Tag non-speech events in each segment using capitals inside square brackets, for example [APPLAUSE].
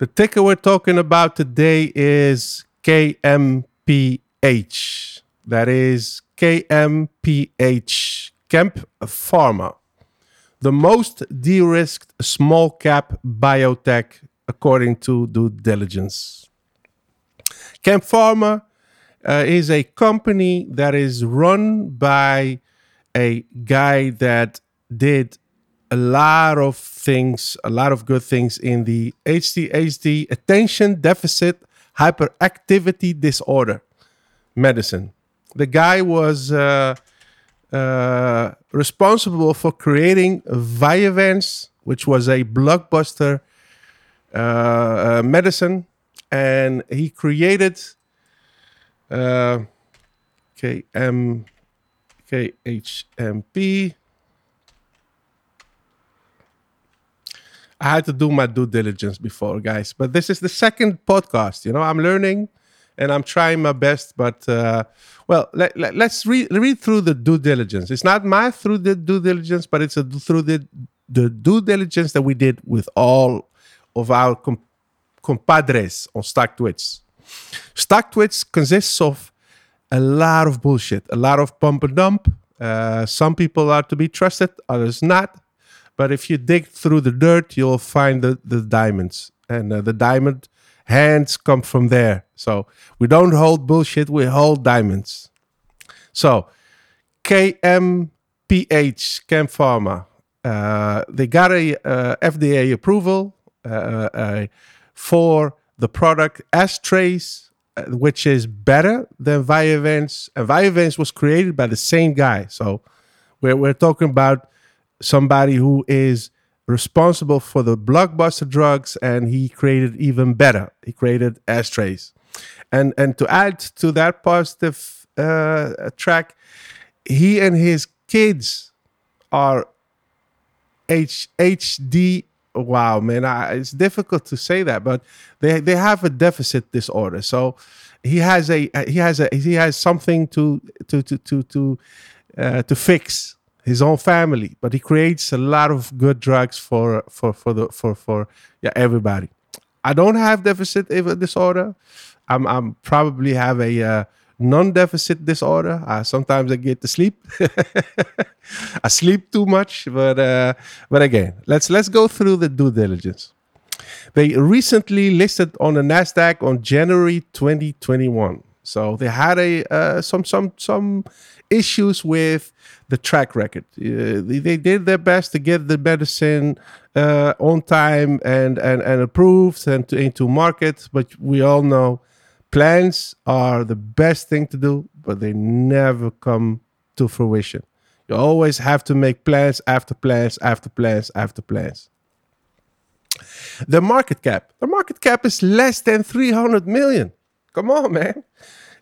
The ticker we're talking about today is KMPH. That is KMPH, Kemp Pharma. The most de risked small cap biotech according to due diligence. Kemp Pharma uh, is a company that is run by a guy that did a lot of things, a lot of good things in the ADHD, attention deficit hyperactivity disorder medicine. The guy was uh, uh, responsible for creating Vyvanse, which was a blockbuster uh, uh medicine, and he created uh, KM KHMP. I had to do my due diligence before, guys. But this is the second podcast. You know, I'm learning and I'm trying my best. But uh, well, let, let, us read read through the due diligence. It's not my through the due diligence, but it's a, through the the due diligence that we did with all of our com- compadres on StockTwits. StockTwits consists of a lot of bullshit, a lot of pump and dump. Uh, some people are to be trusted, others not. But if you dig through the dirt, you'll find the, the diamonds. And uh, the diamond hands come from there. So we don't hold bullshit, we hold diamonds. So KMPH, Kemp Pharma, uh, they got a uh, FDA approval uh, uh, for the product Astraze, uh, which is better than Vyvanse. And Vyvanse was created by the same guy. So we're, we're talking about somebody who is responsible for the blockbuster drugs and he created even better. He created Astraze and and to add to that positive uh, track he and his kids are H- hd wow man I, it's difficult to say that but they they have a deficit disorder. So he has a he has a he has something to to to to to uh, to fix his own family, but he creates a lot of good drugs for for for the for for yeah everybody. I don't have deficit disorder. I'm I'm probably have a uh, non-deficit disorder. Sometimes I get to sleep. [LAUGHS] I sleep too much, but uh, but again, let's let's go through the due diligence. They recently listed on the Nasdaq on January 2021. So they had a uh, some some some issues with the track record. Uh, they, they, did their best to get the medicine uh, on time and, and, and approved and to, into market, but we all know plans are the best thing to do, but they never come to fruition. You always have to make plans after plans after plans after plans. The market cap. The market cap is less than 300 million. Come on, man.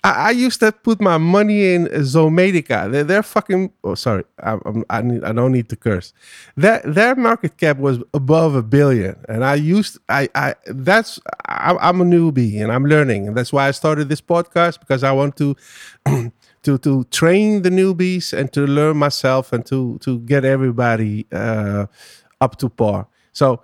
I, I, used to put my money in Zomedica. They're, they're fucking. Oh, sorry. I, I, need, I don't need to curse. Their their market cap was above a billion, and I used. I I that's. I, I'm a newbie and I'm learning, and that's why I started this podcast because I want to. [CLEARS THROAT] to to train the newbies and to learn myself and to to get everybody uh, up to par. So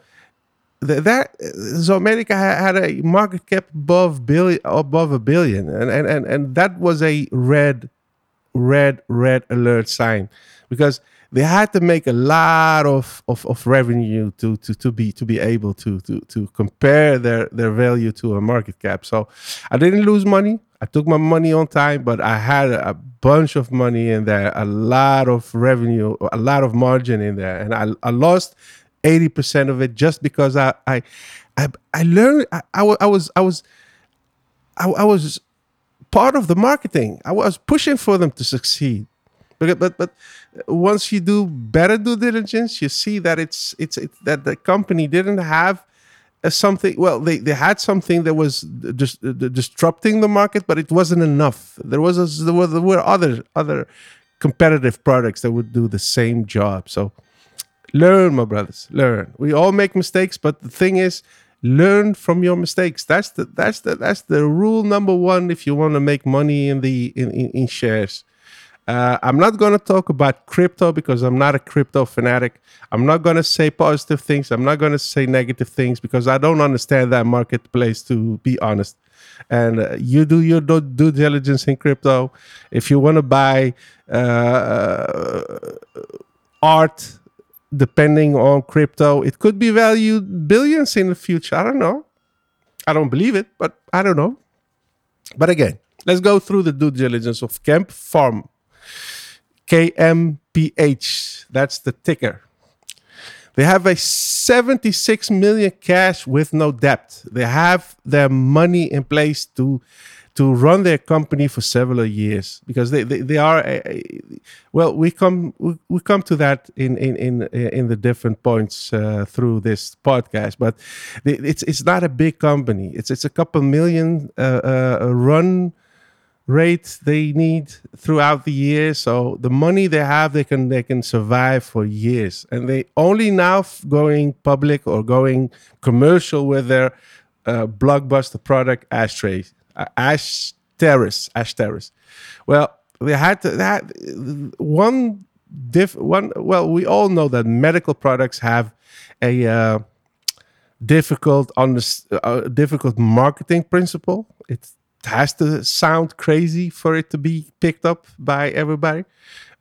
that Zomedica had a market cap above billion above a billion and, and and and that was a red red red alert sign because they had to make a lot of, of, of revenue to, to, to be to be able to, to to compare their, their value to a market cap. So I didn't lose money. I took my money on time, but I had a bunch of money in there, a lot of revenue, a lot of margin in there, and I, I lost 80% of it just because I I I, I learned I, I, I was I was I, I was part of the marketing. I was pushing for them to succeed. But but but once you do better due diligence, you see that it's it's it, that the company didn't have something. Well, they, they had something that was just disrupting the market, but it wasn't enough. There was a, there were there were other other competitive products that would do the same job. So Learn, my brothers. Learn. We all make mistakes, but the thing is, learn from your mistakes. That's the that's the that's the rule number one if you want to make money in the in, in, in shares. Uh, I'm not going to talk about crypto because I'm not a crypto fanatic. I'm not going to say positive things. I'm not going to say negative things because I don't understand that marketplace, to be honest. And uh, you do your due diligence in crypto. If you want to buy uh, art, depending on crypto, it could be valued billions in the future. I don't know. I don't believe it, but I don't know. But again, let's go through the due diligence of KemPharm KMPH. That's the ticker. They have a 76 million cash with no debt. They have their money in place to to run their company for several years because they they, they are a, a, well we come we, we come to that in in in in the different points uh, through this podcast but it's it's not a big company. It's it's a couple million uh, uh, run rate they need throughout the year. So the money they have, they can they can survive for years, and they only now going public or going commercial with their uh, blockbuster product ashtray, uh, ash terrace, ash terrace. Well, they had to, had one diff one. Well, we all know that medical products have a uh, difficult on the uh, difficult marketing principle. it has to sound crazy for it to be picked up by everybody.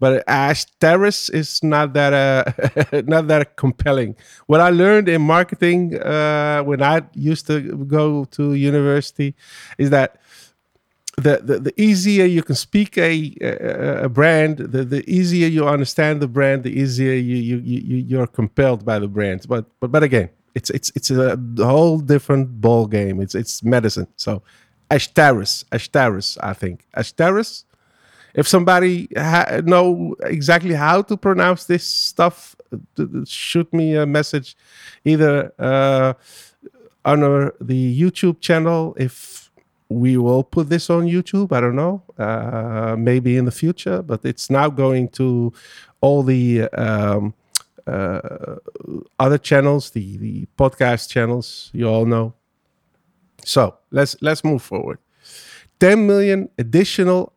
But Ash Terrace is not that uh, [LAUGHS] not that compelling. What I learned in marketing uh, when I used to go to university is that the, the, the easier you can speak a, a, a, brand, the, the easier you understand the brand, the easier you, you, you, you're compelled by the brand. But, but, but again, it's, it's, it's a whole different ball game. It's, it's medicine. So Ashtaris, Ashtaris, I think. Ashtaris. If somebody ha- know exactly how to pronounce this stuff, shoot me a message, either uh, on the YouTube channel. If we will put this on YouTube, I don't know. Uh, maybe in the future, but it's now going to all the um, uh, other channels, the the podcast channels. You all know. So let's let's move forward. 10 million additional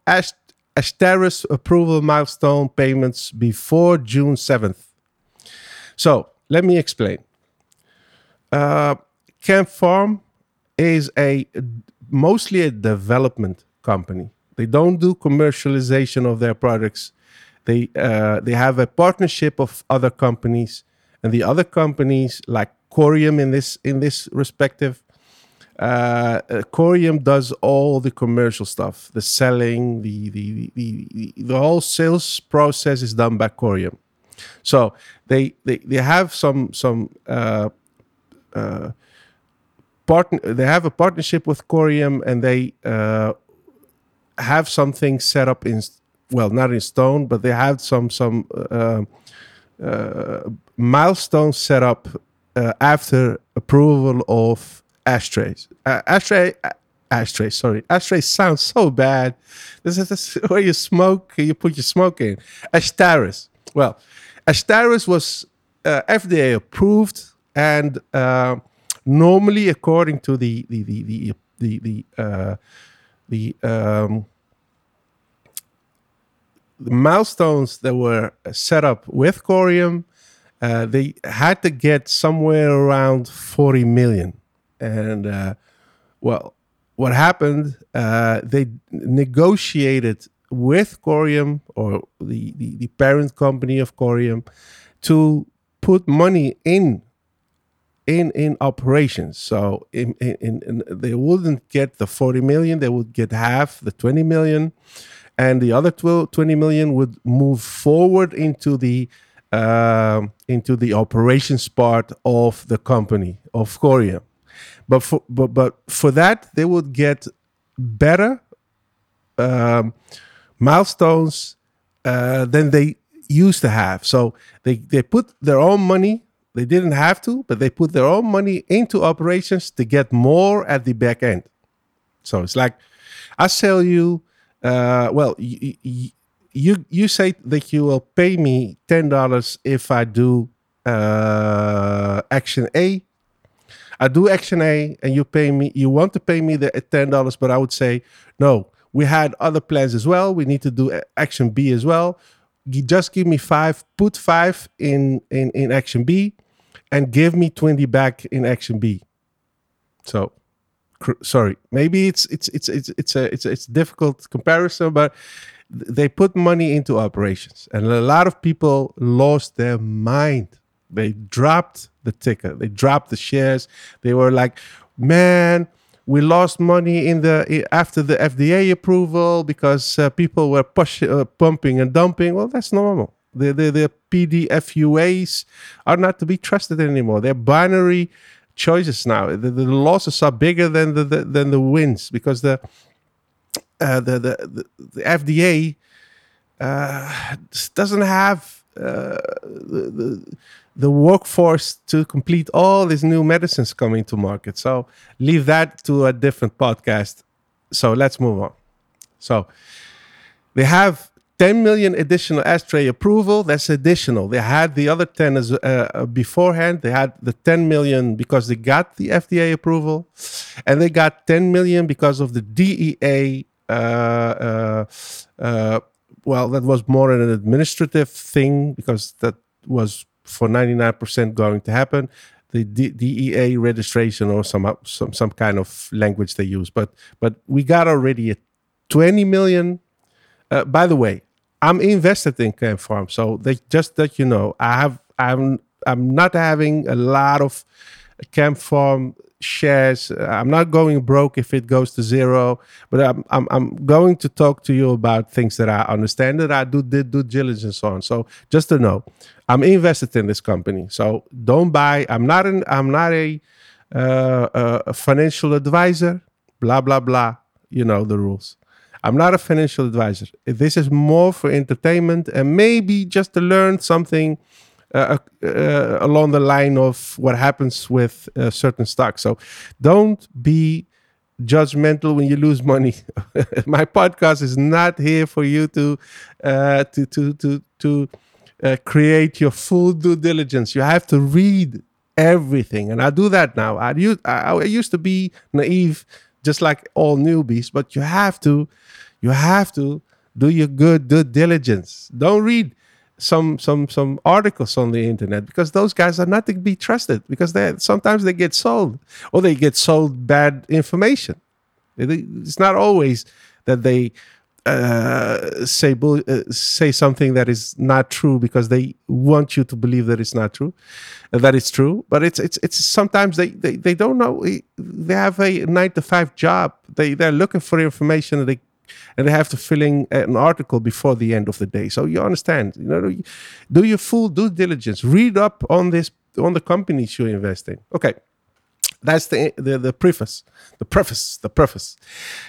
Ashtaris approval milestone payments before June 7th. So let me explain. Uh, KemPharm is a mostly a development company. They don't do commercialization of their products. They uh, they have a partnership of other companies, and the other companies like Corium in this in this respective uh, Corium does all the commercial stuff, the selling, the the, the the the whole sales process is done by Corium. So they they they have some some uh, uh, partner. They have a partnership with Corium, and they uh, have something set up in well, not in stone, but they have some some uh, uh, milestones set up uh, after approval of ashtrays. Uh, ashtray, uh, ashtray. Sorry, ashtray sounds so bad. This is, this [LAUGHS] where you smoke. You put your smoke in. Ashtaris. Well, Ashtaris was uh, FDA approved, and uh, normally, according to the the the the the the, uh, the um, the milestones that were set up with Corium, uh, they had to get somewhere around 40 million and uh, well, what happened? Uh, they negotiated with Corium or the, the, the parent company of Corium to put money in in in operations. So in, in, in, they wouldn't get the 40 million, they would get half, the 20 million, and the other 12, 20 million would move forward into the uh, into the operations part of the company of Corium. But for but but for that they would get better um, milestones uh, than they used to have. So they they put their own money. They didn't have to, but they put their own money into operations to get more at the back end. So it's like I sell you. Uh, well, you, you you say that you will pay me ten dollars if I do uh, action A I do action A and you pay me, you want to pay me the uh, ten dollars, but I would say, no, We had other plans as well. We need to do uh, action B as well. G- Just give me five, put five in, in, in action B, and give me 20 back in action B. So sorry maybe it's it's it's it's it's a it's a, it's a difficult comparison but they put money into operations and a lot of people lost their mind they dropped the ticker they dropped the shares they were like man we lost money in the after the FDA approval because uh, people were push, uh, pumping and dumping well that's normal the, the, the PDUFAs are not to be trusted anymore. They're binary choices now. The, the losses are bigger than the, the than the wins because the uh, the, the the the FDA uh, doesn't have uh, the, the the workforce to complete all these new medicines coming to market. So leave that to a different podcast. So let's move on. So they have 10 million additional ashtray approval. That's additional. They had the other 10 as uh, uh, beforehand. They had the 10 million because they got the FDA approval, and they got 10 million because of the DEA. Uh, uh, uh, well, that was more an administrative thing because that was for 99% going to happen. The D- DEA registration or some some some kind of language they use, but but we got already a 20 million uh, by the way, I'm invested in KemPharm, so they just that you know, I have I'm I'm not having a lot of KemPharm shares. Uh, I'm not going broke if it goes to zero, but I'm I'm, I'm going to talk to you about things that I understand that I do did due diligence on. So just to know, I'm invested in this company. So don't buy. I'm not an I'm not a uh, a financial advisor. Blah blah blah. You know the rules. I'm not a financial advisor. This is more for entertainment and maybe just to learn something uh, uh, along the line of what happens with uh, certain stocks. So don't be judgmental when you lose money. [LAUGHS] My podcast is not here for you to uh, to to to to uh, create your full due diligence. You have to read everything, and I do that now. I used I, I used to be naive, just like all newbies, but you have to you have to do your good due diligence. Don't read some some some articles on the internet because those guys are not to be trusted because they sometimes they get sold or they get sold bad information. It- It's not always that they uh, say uh, say something that is not true because they want you to believe that it's not true, uh, that it's true. But it's it's it's sometimes they they, they don't know. They have a nine to five job. They they're looking for information and they and they have to fill in uh, an article before the end of the day. So you understand, you know, do your full due diligence. Read up on this on the companies you invest in. Okay, that's the the, the preface, the preface, the preface.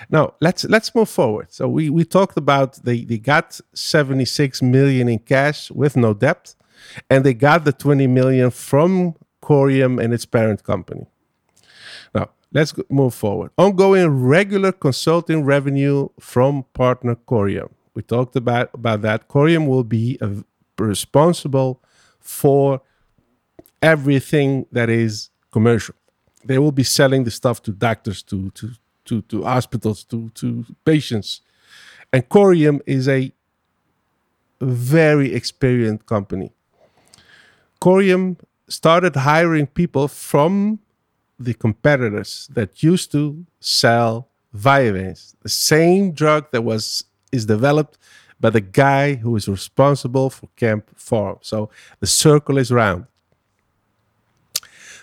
Now let's let's move forward. So we we talked about they they got seventy six million in cash with no debt, and they got the twenty million from Corium and its parent company. Let's move forward. Ongoing regular consulting revenue from partner Corium. We talked about, about that. Corium will be uh, responsible for everything that is commercial. They will be selling the stuff to doctors, to to to, to hospitals, to to patients. And Corium is a very experienced company. Corium started hiring people from the competitors that used to sell Vyvanse, the same drug that was is developed by the guy who is responsible for KemPharm. So the circle is round.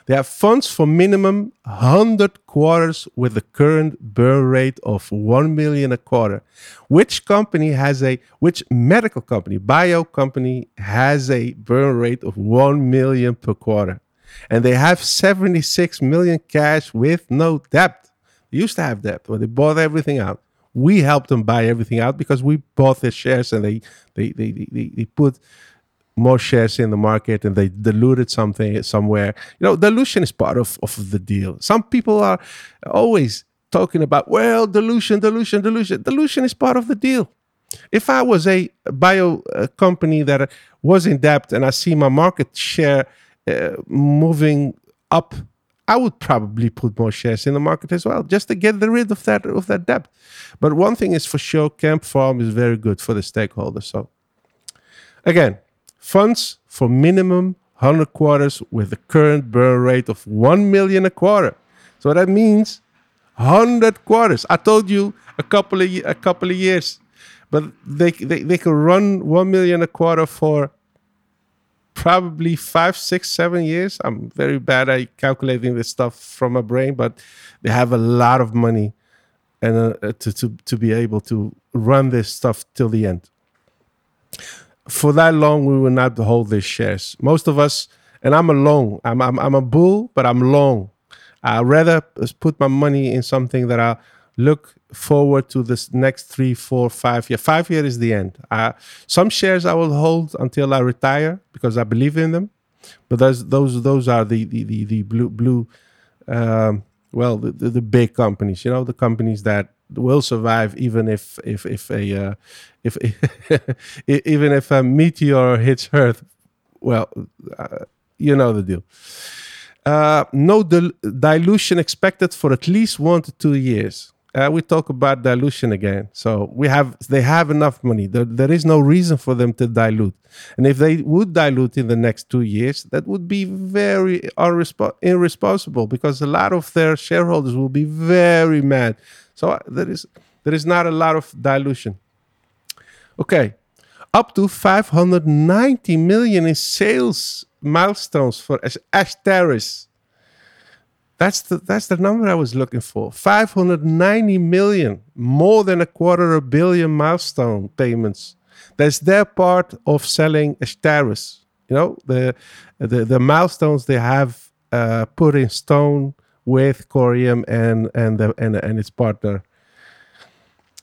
They have funds for minimum 100 quarters with the current burn rate of 1 million a quarter. Which company has a, which medical company, bio company has a burn rate of 1 million per quarter? And they have 76 million cash with no debt. They used to have debt, but they bought everything out. We helped them buy everything out because we bought their shares and they they they they, they, put more shares in the market and they diluted something somewhere. You know, dilution is part of, of the deal. Some people are always talking about, well, dilution, dilution, dilution. Dilution is part of the deal. If I was a bio uh, company that was in debt and I see my market share uh, moving up I would probably put more shares in the market as well, just to get rid of that of that debt. But one thing is for sure, KemPharm is very good for the stakeholders. So again, funds for minimum 100 quarters with a current burn rate of 1 million a quarter. So that means 100 quarters. I told you a couple of a couple of years, but they they, they can run 1 million a quarter for probably five, six, seven years. I'm very bad at calculating this stuff from my brain, but they have a lot of money and uh, to, to to be able to run this stuff till the end. For that long, we will not hold these shares. Most of us, and I'm a long. I'm I'm, I'm a bull, but I'm long. I rather put my money in something that I look forward to this next three, four, five year. Five year is the end. Uh, some shares I will hold until I retire because I believe in them. But those those those are the the the, the blue blue, um, well the, the, the big companies. You know the companies that will survive even if if if a uh, if [LAUGHS] even if a meteor hits Earth. Well, uh, you know the deal. Uh, no dil- dilution expected for at least one to two years uh, we talk about dilution again. So we have they have enough money. There, there is no reason for them to dilute. And if they would dilute in the next two years, that would be very irresp- irresponsible because a lot of their shareholders will be very mad. So uh, there is there is not a lot of dilution. Okay, up to 590 million in sales milestones for Ashtaris. That's the that's the number I was looking for. 590 million, more than a quarter of a billion milestone payments. That's their part of selling Ashtaris. You know, the the, the milestones they have uh, put in stone with Corium and and the, and and its partner.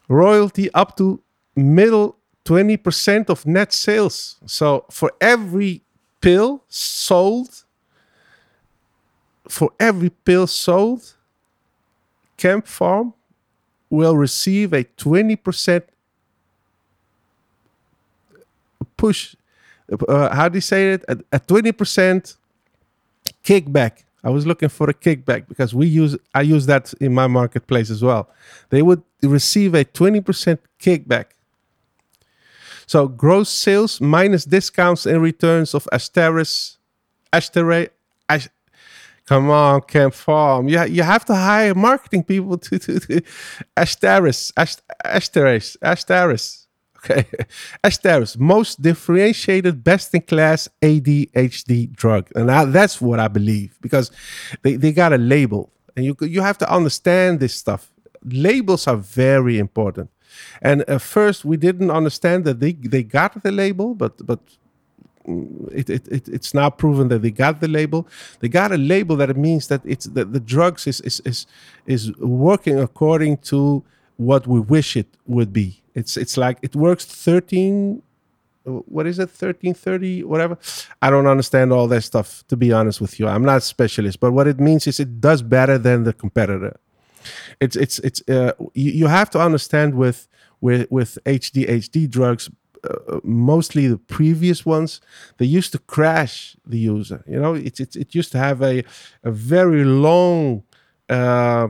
Royalty up to middle 20% of net sales. So for every pill sold, for every pill sold, KemPharm will receive a 20% push. Uh, how do you say it? A, a 20% kickback. I was looking for a kickback because we use I use that in my marketplace as well. They would receive a 20% kickback. So gross sales minus discounts and returns of Asteris, Astere, Come on, KemPharm. You, you have to hire marketing people to, to, to Asteris, Asteris, Asteris. Okay. [LAUGHS] Asteris, most differentiated, best in class ADHD drug. And I, that's what I believe because they, they got a label. And you, you have to understand this stuff. Labels are very important. And at first, we didn't understand that they, they got the label, but, but it, it, it, it's now proven that they got the label. They got a label that it means that it's that the drugs is is is is working according to what we wish it would be. It's it's like it works 13 what is it 1330 whatever i don't understand all that stuff to be honest with you i'm not a specialist but what it means is it does better than the competitor it's it's it's uh, you, you have to understand with with with adhd drugs uh, mostly the previous ones, they used to crash the user. You know, it, it, it used to have a, a very long uh,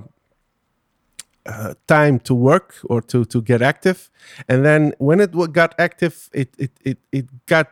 uh, time to work or to, to get active. And then when it got active, it, it, it, it got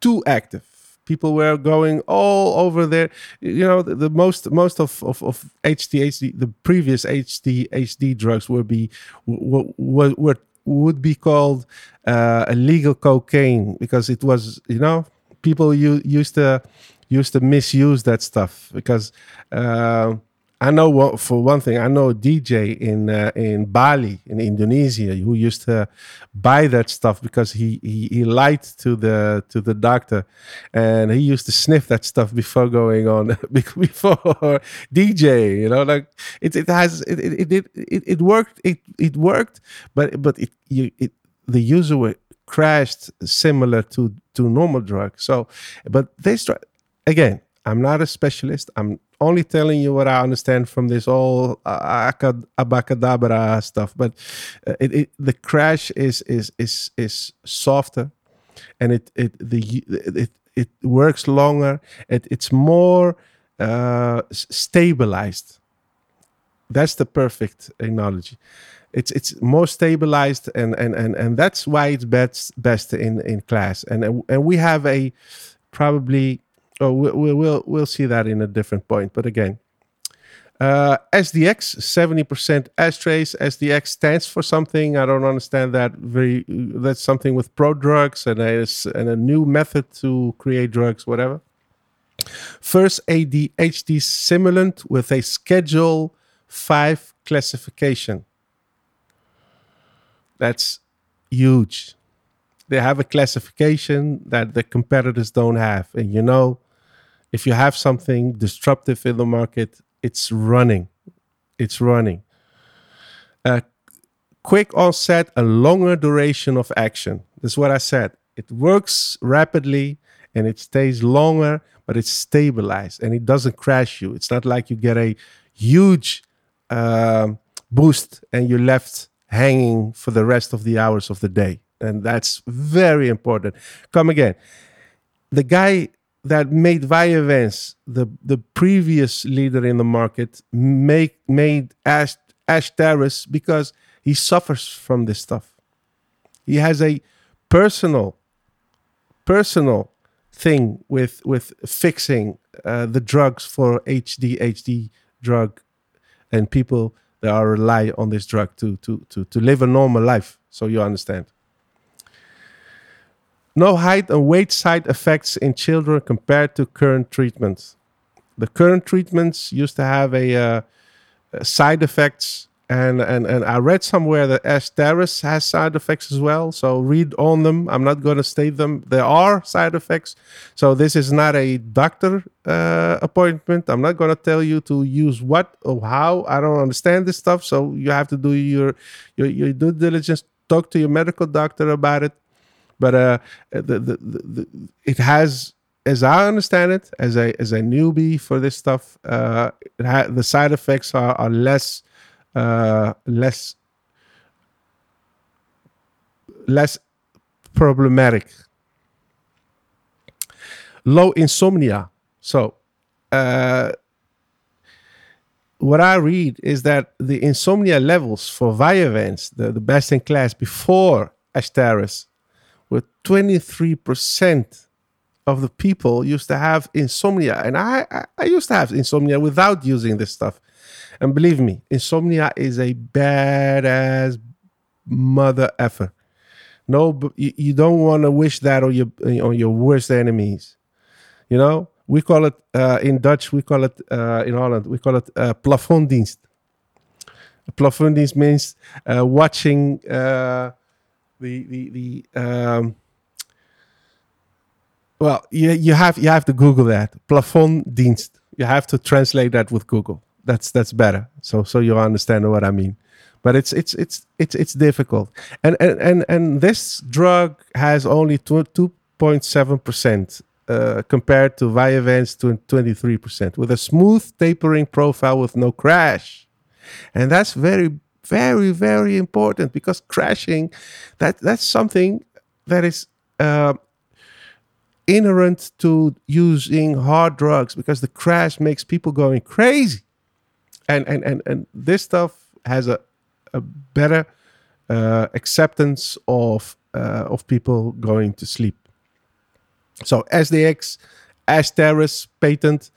too active people were going all over there you know the, the, most most of, of of HDHD the previous HD HD drugs were be were, were, were would be called uh, illegal cocaine because it was, you know, people used to used to misuse that stuff because uh, I know for one thing, I know a DJ in uh, in Bali in Indonesia who used to buy that stuff because he, he he lied to the to the doctor, and he used to sniff that stuff before going on [LAUGHS] before DJ. You know, like it it has it it it it, it worked it it worked, but but it you it the user crashed similar to to normal drugs. So, but they start again. I'm not a specialist. I'm only telling you what I understand from this all uh, abacadabra stuff. But uh, it, it, the crash is is is is softer, and it it the it it works longer. It, it's more uh, stabilized. That's the perfect analogy. It's it's more stabilized, and and and and that's why it's best best in in class. And and we have a probably. Oh, we, we'll we'll see that in a different point. But again, uh, SDX, 70% ashtrays. SDX stands for something. I don't understand that. Very. That's something with pro drugs and a, and a new method to create drugs, whatever. First ADHD stimulant with a Schedule 5 classification. That's huge. They have a classification that the competitors don't have. And you know, if you have something disruptive in the market, it's running. It's running. A quick onset, a longer duration of action. That's what I said. It works rapidly and it stays longer, but it's stabilized and it doesn't crash you. It's not like you get a huge um, boost and you're left hanging for the rest of the hours of the day. And that's very important. Come again. The guy that made Vyvanse, the the previous leader in the market, make made Ash Ashtaris because he suffers from this stuff. He has a personal personal thing with with fixing uh, the drugs for ADHD drug and people that are rely on this drug to to to to live a normal life. So you understand. No height and weight side effects in children compared to current treatments. The current treatments used to have a, uh, side effects, and, and, and I read somewhere that Ashtaris has side effects as well. So read on them. I'm not going to state them. There are side effects. So this is not a doctor uh, appointment. I'm not going to tell you to use what or how. I don't understand this stuff. So you have to do your, your, your due diligence. Talk to your medical doctor about it but uh, the, the, the, it has, as I understand it, as a as a newbie for this stuff, uh, ha- the side effects are, are less uh, less less problematic. Low insomnia. So, uh, what I read is that the insomnia levels for Vyvanse, the, the best in class before where 23% of the people used to have insomnia. And I, I, used to have insomnia without using this stuff. And believe me, insomnia is a badass mother effer. No, you, you don't want to wish that on your on your worst enemies. You know, we call it uh, in Dutch. We call it uh, in Holland. We call it uh, plafonddienst. Plafonddienst means uh, watching uh, the the the um, well you you have you have to Google that plafonddienst. You have to translate that with Google. That's that's better. So so you understand what I mean. But it's it's it's it's it's difficult. And and and, and this drug has only two two point seven percent uh, compared to Vyvanse to 23% with a smooth tapering profile with no crash. And that's very very very important because crashing that that's something that is uh, inherent to using hard drugs because the crash makes people going crazy. And and and, and this stuff has a, a better uh, acceptance of uh, of people going to sleep. So sdx Ashtaris patent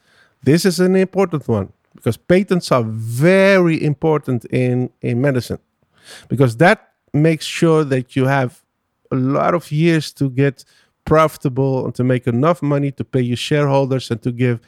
this is an important one because patents are very important in in medicine because that makes sure that you have a lot of years to get profitable and to make enough money to pay your shareholders and to give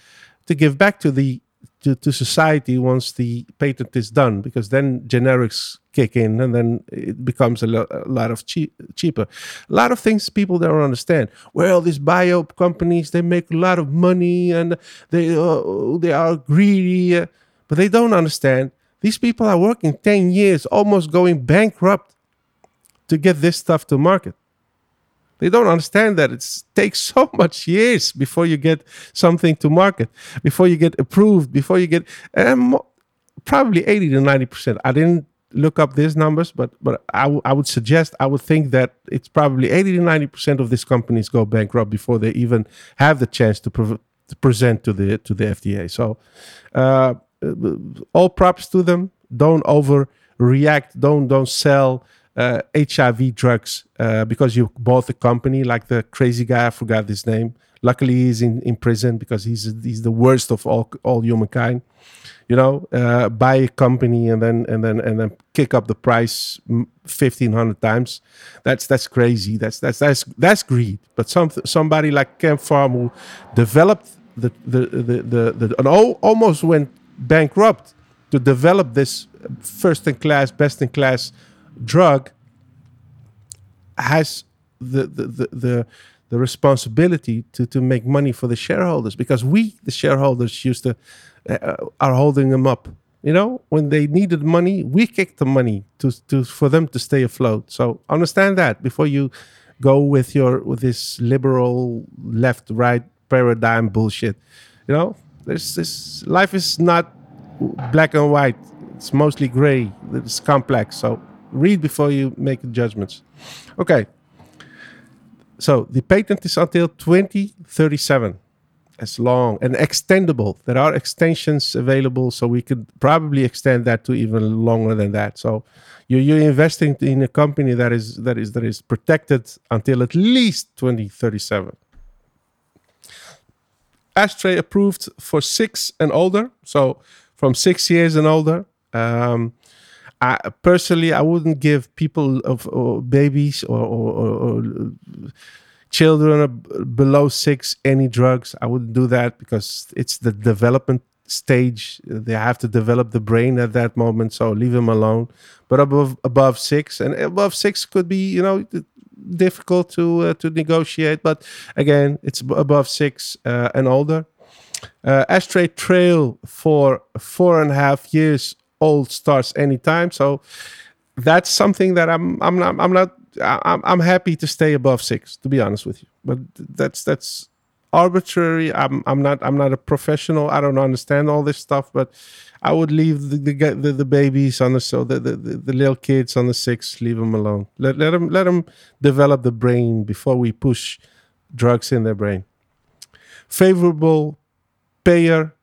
to give back to the to, to society once the patent is done because then generics kick in and then it becomes a, lo- a lot of cheap, cheaper. A lot of things people don't understand. Well these bio companies they make a lot of money and they uh, they are greedy uh, but they don't understand. These people are working 10 years almost going bankrupt to get this stuff to market they don't understand that it takes so [LAUGHS] much years before you get something to market, before you get approved, before you get probably 80 to 90 percent. I didn't look up these numbers, but but I, w- I would suggest I would think that it's probably 80 to 90 percent of these companies go bankrupt before they even have the chance to prov- to present to the to the FDA. So, uh, all props to them. Don't overreact. Don't don't sell uh, HIV drugs uh, because you bought the company, like the crazy guy. I forgot his name. Luckily, he's in, in prison because he's he's the worst of all all humankind. You know, uh, buy a company and then and then and then kick up the price fifteen hundred times. That's that's crazy. That's that's that's that's greed. But some somebody like Farm who developed the the the the, the and almost went bankrupt to develop this first in class, best in class drug has the the the, the the responsibility to to make money for the shareholders because we the shareholders used to uh, are holding them up. You know when they needed money we kicked the money to to for them to stay afloat. So understand that before you go with your with this liberal left right paradigm bullshit. You know there's this life is not black and white. It's mostly gray. It's complex. So read before you make judgments. Okay. So the patent is until 2037 as long and extendable. There are extensions available, so we could probably extend that to even longer than that. So you're, you're investing in a company that is that is that is protected until at least 2037. Ashtray approved for six and older, so from six years and older. Um, I, personally, I wouldn't give people of or babies or, or, or, children below six any drugs. I wouldn't do that because it's the development stage. They have to develop the brain at that moment, so leave them alone. But above above six and above six could be, you know, difficult to uh, to negotiate. But again, it's above six uh, and older. Uh, Ashtray Trail for four and a half years old starts anytime. So that's something that I'm I'm not I'm not I'm, I'm happy to stay above six to be honest with you. But that's that's arbitrary. I'm I'm not I'm not a professional. I don't understand all this stuff, but I would leave the the, the, the babies on the so the, the, the little kids on the six. Leave them alone. Let let them let them develop the brain before we push drugs in their brain. Favorable payer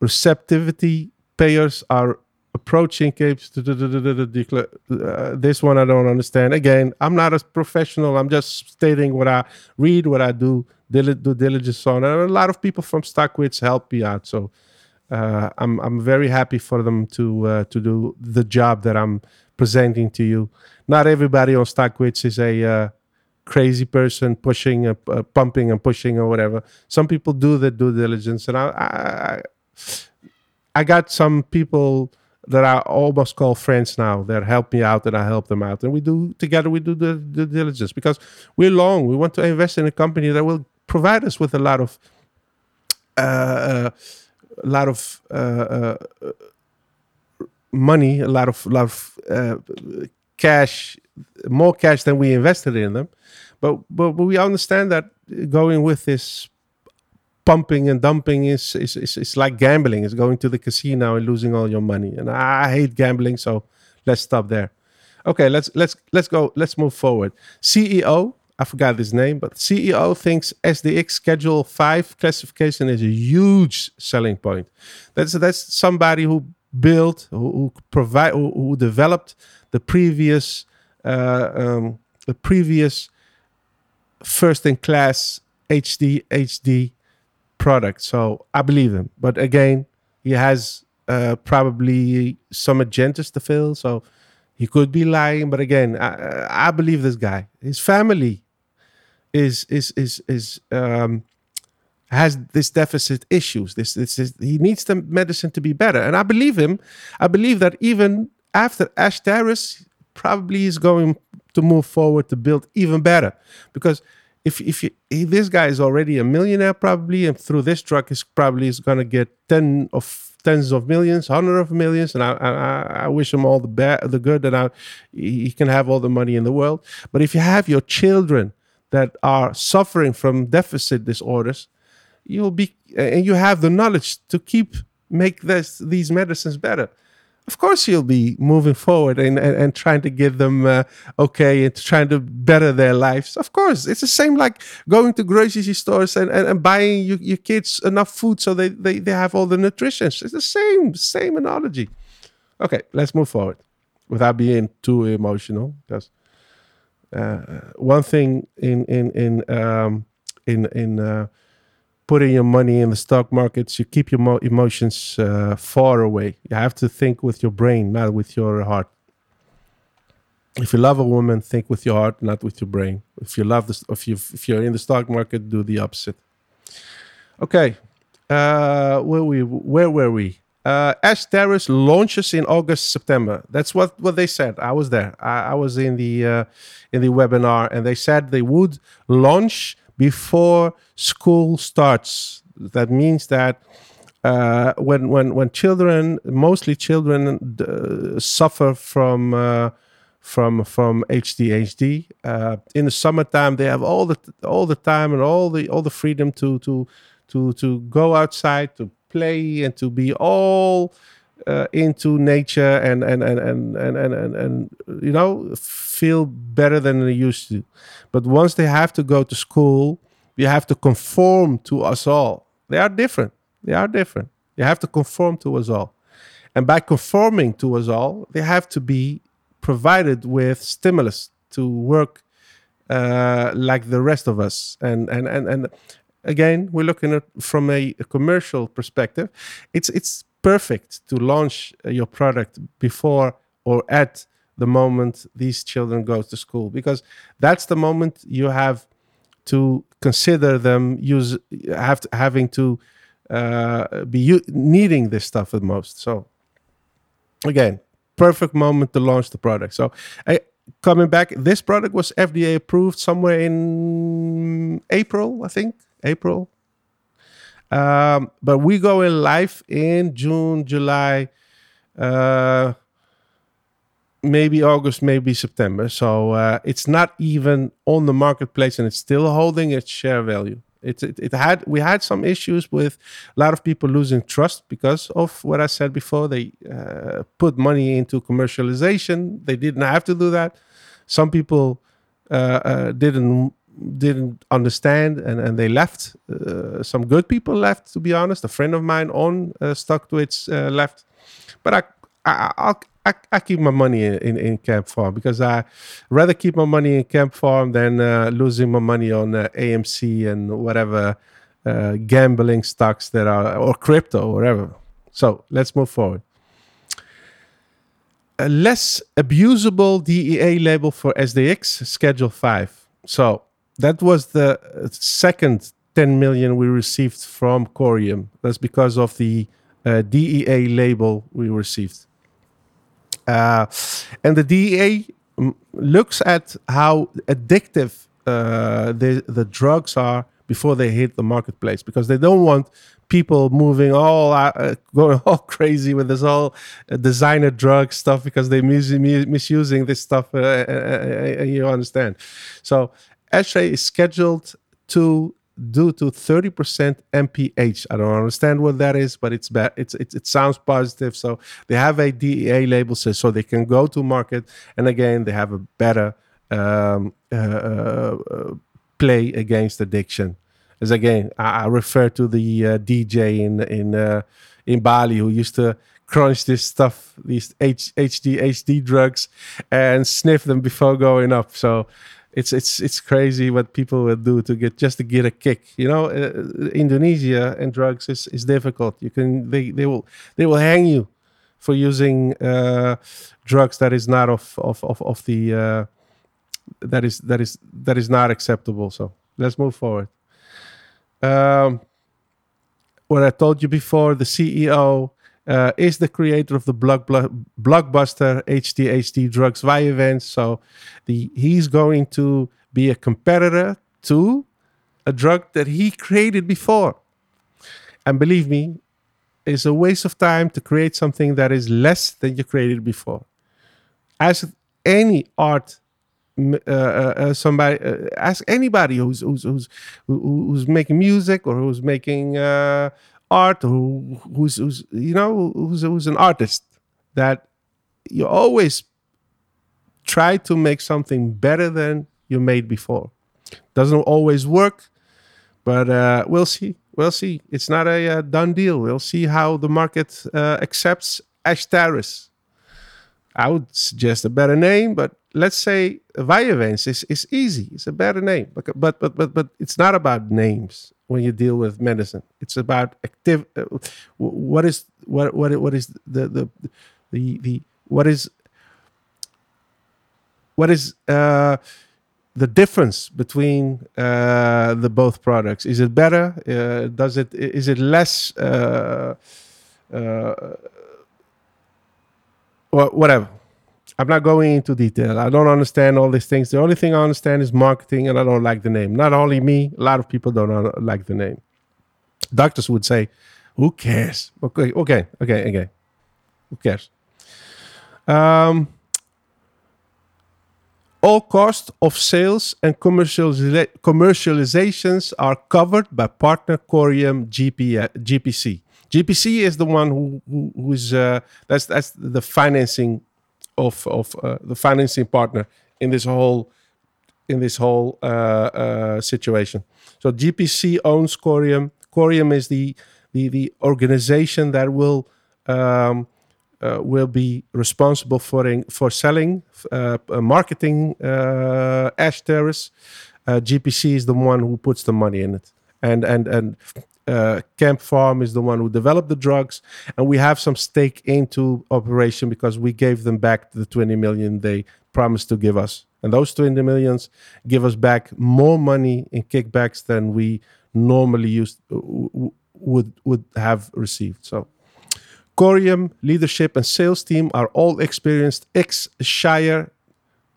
receptivity. Payers are approaching capes. Uh, this one I don't understand. Again, I'm not a professional. I'm just stating what I read, what I do, do diligence on. And a lot of people from StockTwits help me out. So uh, I'm I'm very happy for them to uh, to do the job that I'm presenting to you. Not everybody on StockTwits is a uh, crazy person pushing, uh, pumping, and pushing or whatever. Some people do the due diligence, and I I, I got some people that I almost call friends now that help me out and I help them out. And we do together, we do the, the diligence because we're long. We want to invest in a company that will provide us with a lot of, uh, uh a lot of uh, uh, money, a lot of, lot of uh, cash, more cash than we invested in them. But, but, but we understand that going with this pumping and dumping is, is, is, is like gambling. It's going to the casino and losing all your money. And I hate gambling, so let's stop there. Okay, let's let's let's go. Let's move forward. CEO, I forgot his name, but CEO thinks SDX Schedule Five classification is a huge selling point. That's that's somebody who built, who, who provide, who, who, developed the previous uh, um, the previous first in class HD HD product. So I believe him. But again, he has uh, probably some agendas to fill. So he could be lying. But again, I, I believe this guy. His family is is is is um, has this deficit issues. This, this is he needs the medicine to be better. And I believe him. I believe that even after Ashtaris, probably is going to move forward to build even better because if if you, this guy is already a millionaire probably, and through this drug is probably is going to get ten of tens of millions, hundred of millions, and I, I, I wish him all the bad, the good, and I, he can have all the money in the world. But if you have your children that are suffering from deficit disorders, you'll be and you have the knowledge to keep make this these medicines better. Of course you'll be moving forward and, and, and trying to get them uh, okay and trying to better their lives. Of course it's the same like going to grocery stores and, and, and buying you, your kids enough food so they, they, they have all the nutrition. It's the same same analogy. Okay let's move forward without being too emotional. Because uh, one thing in in in um, in in uh, putting your money in the stock markets, you keep your mo- emotions uh, far away. You have to think with your brain, not with your heart. If you love a woman, think with your heart, not with your brain. If you love this, if you if you're in the stock market, do the opposite. Okay, uh, where we where were we? Uh, Ash Terrace launches in August September. That's what what they said. I was there. I, I was in the uh, in the webinar, and they said they would launch before school starts. That means that uh, when when when children, mostly children, uh, suffer from uh, from from ADHD uh, in the summertime, they have all the all the time and all the all the freedom to to to to go outside to play and to be all uh, into nature and and and and and and, and, and you know feel better than they used to. But once they have to go to school you have to conform to us all. They are different. They are different. You have to conform to us all. And by conforming to us all they have to be provided with stimulus to work uh, like the rest of us. And and and and again we're looking at from a, a commercial perspective. It's it's perfect to launch uh, your product before or at the moment these children go to school because that's the moment you have to consider them use have to, having to uh, be u- needing this stuff the most. So again perfect moment to launch the product. So I, coming back this product was fda approved somewhere in april i think. April um, but we go in live in June, July, uh, maybe August, maybe September. So uh, it's not even on the marketplace, and it's still holding its share value. It, it, it had we had some issues with a lot of people losing trust because of what I said before. They uh, put money into commercialization. They didn't have to do that. Some people uh, uh, didn't didn't understand and, and they left. Uh, some good people left, to be honest. A friend of mine on uh, StockTwits uh, left, but I, I, I'll, I, I keep my money in, in, KemPharm because I rather keep my money in KemPharm than uh, losing my money on uh, AMC and whatever uh, gambling stocks that are or crypto or whatever. So let's move forward. A less abusable DEA label for SDX Schedule 5. So that was the second 10 million we received from Corium. That's because of the uh, DEA label we received. Uh, and the DEA looks at how addictive uh, the, the drugs are before they hit the marketplace because they don't want people moving all uh, going [LAUGHS] all crazy with this all uh, designer drug stuff because they're mis- misusing this stuff uh, you understand so Azstarys is scheduled to due to 30% MPH. I don't understand what that is, but it's bad. It's, it's, it sounds positive. So they have a DEA label so, so they can go to market. And again, they have a better um, uh, uh, play against addiction. As again, I, I refer to the uh, DJ in in uh, in Bali who used to crunch this stuff, these H, HD HD drugs, and sniff them before going up. So it's it's it's crazy what people will do to get just to get a kick. You know, uh, Indonesia and drugs is, is difficult. You can they they will they will hang you for using uh, drugs that is not of of of, of the uh, that is that is that is not acceptable. So let's move forward. Um, what I told you before, the CEO uh, is the creator of the block, block, blockbuster HDHD drugs Vyvanse. So the he's going to be a competitor to a drug that he created before. And believe me, it's a waste of time to create something that is less than you created before. As any art uh, uh, uh, somebody uh, ask anybody who's who's who's who's making music or who's making uh, art who who's, who's you know who's, who's an artist that you always try to make something better than you made before. Doesn't always work, but uh, we'll see. We'll see. It's not a, uh done deal. We'll see how the market uh, accepts Azstarys. I would suggest a better name, but let's say Vyvanse is, is easy. It's a better name, but, but but but but it's not about names when you deal with medicine. It's about active. Uh, what is what what what is the the the the what is what is uh, the difference between uh, the both products? Is it better? Uh, does it is it less? Uh, uh, or whatever. I'm not going into detail. I don't understand all these things. The only thing I understand is marketing, and I don't like the name. Not only me, a lot of people don't like the name. Doctors would say, "Who cares?" Okay, okay, okay, okay. Who cares? Um, all costs of sales and commercializa- commercializations are covered by partner Corium GP, GPC. GPC is the one who, who who is uh, that's that's the financing of of uh, the financing partner in this whole in this whole uh, uh situation. So GPC owns Corium. Corium is the the the organization that will um, uh, will be responsible for in, for selling, uh, uh marketing Azstarys. Uh, GPC is the one who puts the money in it, and and and uh, KemPharm is the one who developed the drugs, and we have some stake into operation because we gave them back the 20 million they promised to give us, and those 20 millions give us back more money in kickbacks than we normally used would would have received. So Corium leadership and sales team are all experienced ex Shire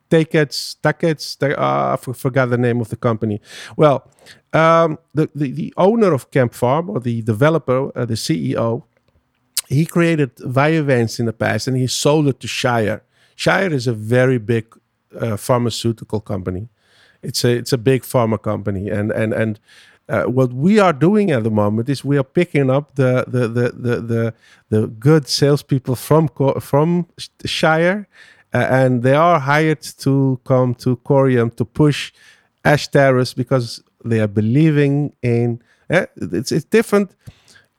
Takets, Takets, uh, I forgot the name of the company. Well, um, the, the, the owner of KemPharm or the developer, uh, the CEO, he created Vyvanse in the past and he sold it to Shire. Shire is a very big uh, pharmaceutical company. It's a it's a big pharma company, and and and uh, what we are doing at the moment is we are picking up the the the the the, the good salespeople from from Shire, and they are hired to come to Corium to push Azstarys because they are believing in. Uh, it's it's different.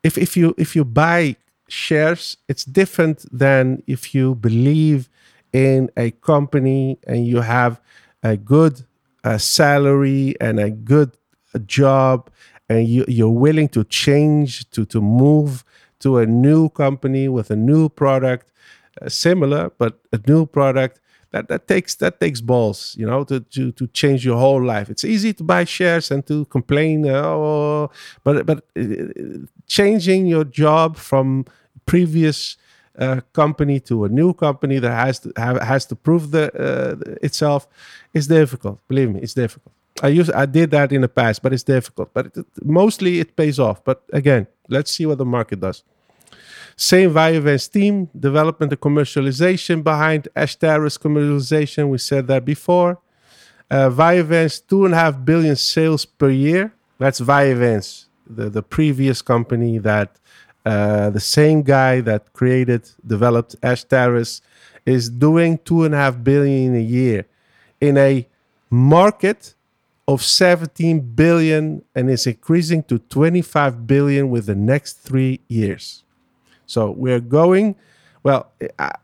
If if you if you buy shares, it's different than if you believe in a company and you have a good uh, salary and a good a job and you, you're willing to change to to move to a new company with a new product uh, similar but a new product that that takes that takes balls you know to to to change your whole life it's easy to buy shares and to complain uh, oh but but uh, changing your job from previous uh, company to a new company that has to have, has to prove the uh, itself is difficult believe me it's difficult I use I did that in the past, but it's difficult. But it, mostly it pays off. But again, let's see what the market does. Same Vyvanse team, development and commercialization behind Azstarys commercialization. We said that before. Uh, two and a half billion sales per year. That's Vyvanse, the, the previous company that uh, the same guy that created, developed Azstarys is doing two and a half billion a year in a market of 17 billion and is increasing to 25 billion with the next three years. So we're going. Well,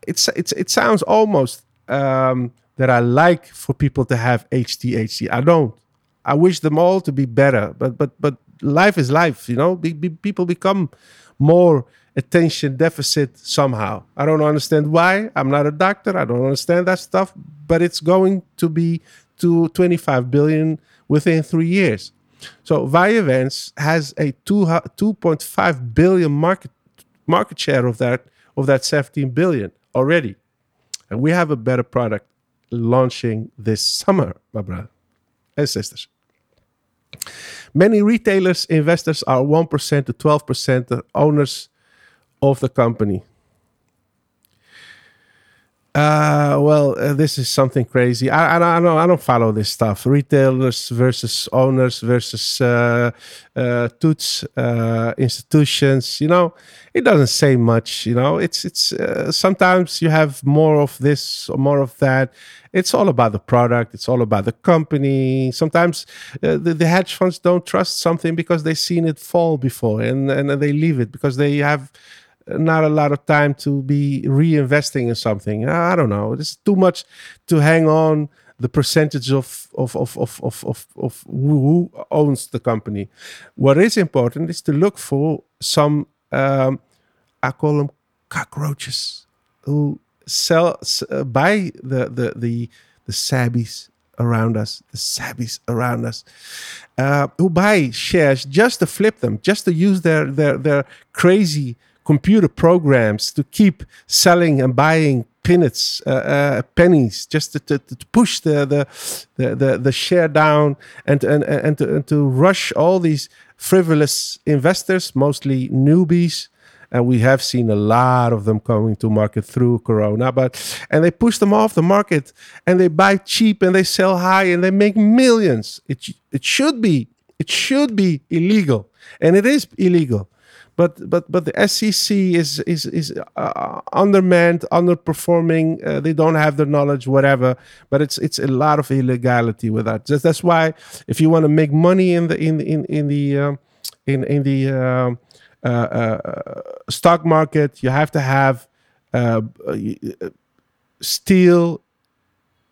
it's it's it sounds almost um, that I like for people to have HTHC. I don't. I wish them all to be better, but but but life is life. You know, be, be, people become more attention deficit somehow. I don't understand why. I'm not a doctor. I don't understand that stuff, but it's going to be to 25 billion within three years. So Vyvanse has a 2, 2.5 billion market market share of that of that 17 billion already. And we have a better product launching this summer, my brother and sisters. Many retailers, investors are 1% to 12% owners of the company. Uh, well, uh, this is something crazy. I, I, I don't I don't follow this stuff. Retailers versus owners versus uh, uh, toots uh, institutions. You know, it doesn't say much. You know, it's it's uh, sometimes you have more of this or more of that. It's all about the product. It's all about the company. Sometimes uh, the, the hedge funds don't trust something because they've seen it fall before, and and they leave it because they have not a lot of time to be reinvesting in something. I don't know. It's too much to hang on the percentage of of of of of of, of who owns the company. What is important is to look for some um, I call them cockroaches who sell uh, buy the the the the sabbies around us, the sabbies around us, uh, who buy shares just to flip them, just to use their their their crazy computer programs to keep selling and buying uh, uh, pennies, just to, to, to push the, the, the, the, the share down and, and, and, to, and to rush all these frivolous investors, mostly newbies. And we have seen a lot of them coming to market through Corona, but and they push them off the market and they buy cheap and they sell high and they make millions. It it should be it should be illegal, and it is illegal but but but the SEC is is is uh, undermanned, underperforming. Uh, they don't have the knowledge, whatever. But it's it's a lot of illegality with that. That's why if you want to make money in the in in in the um, in in the um, uh, uh, stock market, you have to have uh, steel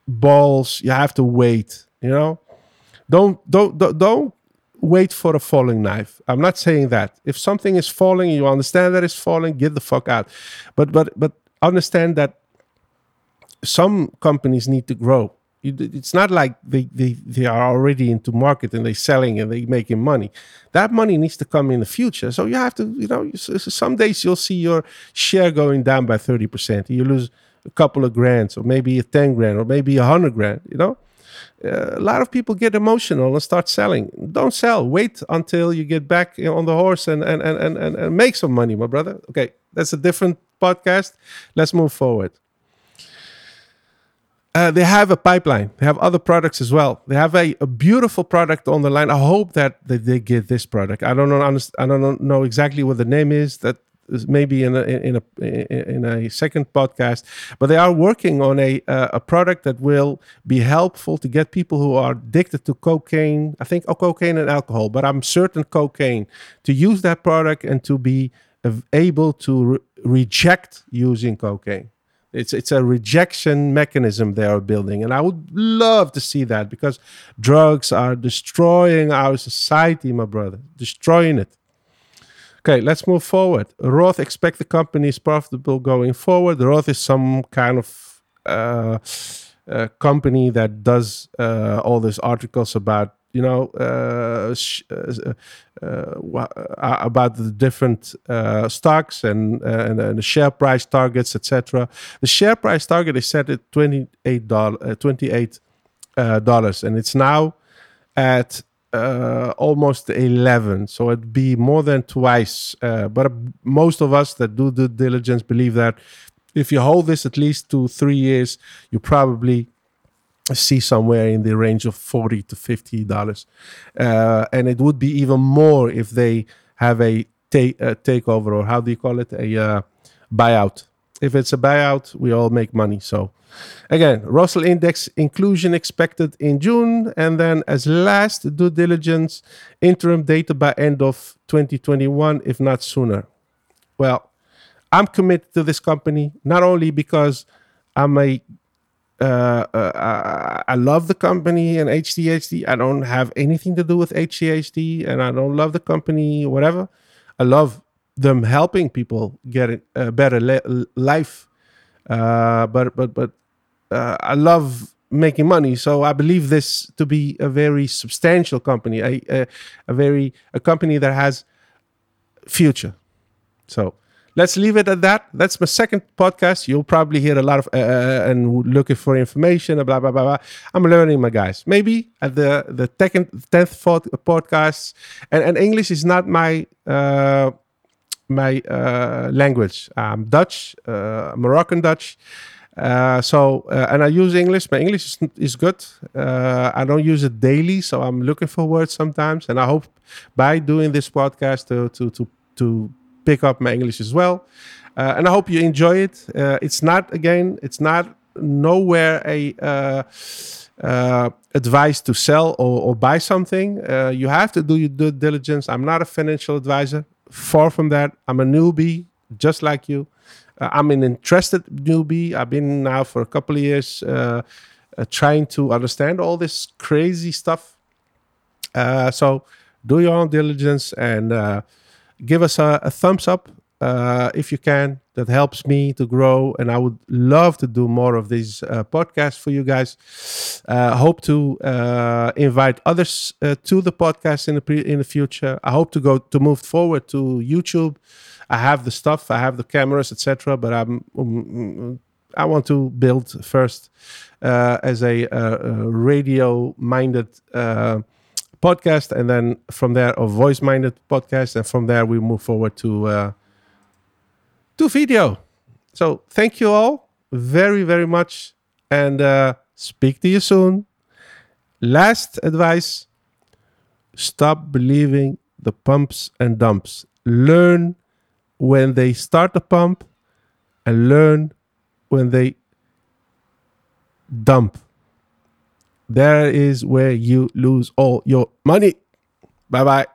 balls. You have to wait. You know, don't don't don't, don't wait for a falling knife. I'm not saying that. If something is falling, you understand that it's falling, get the fuck out. But but but understand that some companies need to grow. It's not like they, they, they are already into market and they're selling and they're making money. That money needs to come in the future. So you have to, you know, some days you'll see your share going down by 30%. You lose a couple of grand, or maybe a 10 grand, or maybe a 100 grand, you know? uh, a lot of people get emotional and start selling. Don't sell. Wait until you get back on the horse and and and and, and make some money, my brother. Okay, that's a different podcast. Let's move forward. Uh, they have a pipeline. They have other products as well. They have a, a beautiful product on the line. I hope that they, they get this product. I don't know. I don't know exactly what the name is. That maybe in a in a in a second podcast but they are working on a uh, a product that will be helpful to get people who are addicted to cocaine i think oh, cocaine and alcohol but i'm certain cocaine to use that product and to be able to re- reject using cocaine. It's it's a rejection mechanism they are building and i would love to see that because drugs are destroying our society my brother destroying it Okay, let's move forward. Roth expect the company is profitable going forward. Roth is some kind of uh, uh, company that does uh, all these articles about you know uh, uh, uh, about the different stocks and, and, and the share price targets, etc. The share price target is set at twenty eight dollars, twenty eight dollars, and it's now at uh, almost 11 so it'd be more than twice uh, but most of us that do the diligence believe that if you hold this at least two three years you probably see somewhere in the range of 40 to 50 dollars. Uh, and it would be even more if they have a take a takeover or how do you call it? A uh, buyout if it's a buyout we all make money so Again, Russell Index inclusion expected in June. And then as last, due diligence, interim data by end of 2021, if not sooner. Well, I'm committed to this company, not only because I'm a uh, uh, I love the company and HDHD. I don't have anything to do with HDHD, and I don't love the company, whatever. I love them helping people get a better life. Uh, but but but uh, I love making money. So I believe this to be a very substantial company, a, a, a very a company that has future. So let's leave it at that. That's my second podcast. You'll probably hear a lot of uh, uh and looking for information, blah blah blah blah. I'm learning, my guys. Maybe at the the second, tenth, podcast, and, and English is not my uh, my uh, language. I'm Dutch, uh, Moroccan Dutch Uh, so, and I use English. My English is, is good. I don't use it daily, so I'm looking for words sometimes. And I hope by doing this podcast to to to, to pick up my English as well. Uh, and I hope you enjoy it. Uh, it's not again, it's not nowhere a uh, advice to sell or, or buy something. You have to do your due diligence. I'm not a financial advisor. Far from that. I'm a newbie, just like you. Uh, I'm an interested newbie. I've been now for a couple of years uh, uh, trying to understand all this crazy stuff. Uh, so do your own diligence and uh, give us a, a thumbs up uh, if you can. That helps me to grow, and I would love to do more of these uh, podcasts for you guys. Uh, hope to uh, invite others uh, to the podcast in the pre- in the future. I hope to go to move forward to YouTube. I have the stuff, I have the cameras, etc. But I'm um, I want to build first uh, as a, radio minded podcast, and then from there a voice minded podcast, and from there we move forward to uh, to video. So thank you all very very much, and uh, speak to you soon. Last advice: stop believing the pumps and dumps. Learn when they start the pump, and learn when they dump. There is where you lose all your money. Bye bye.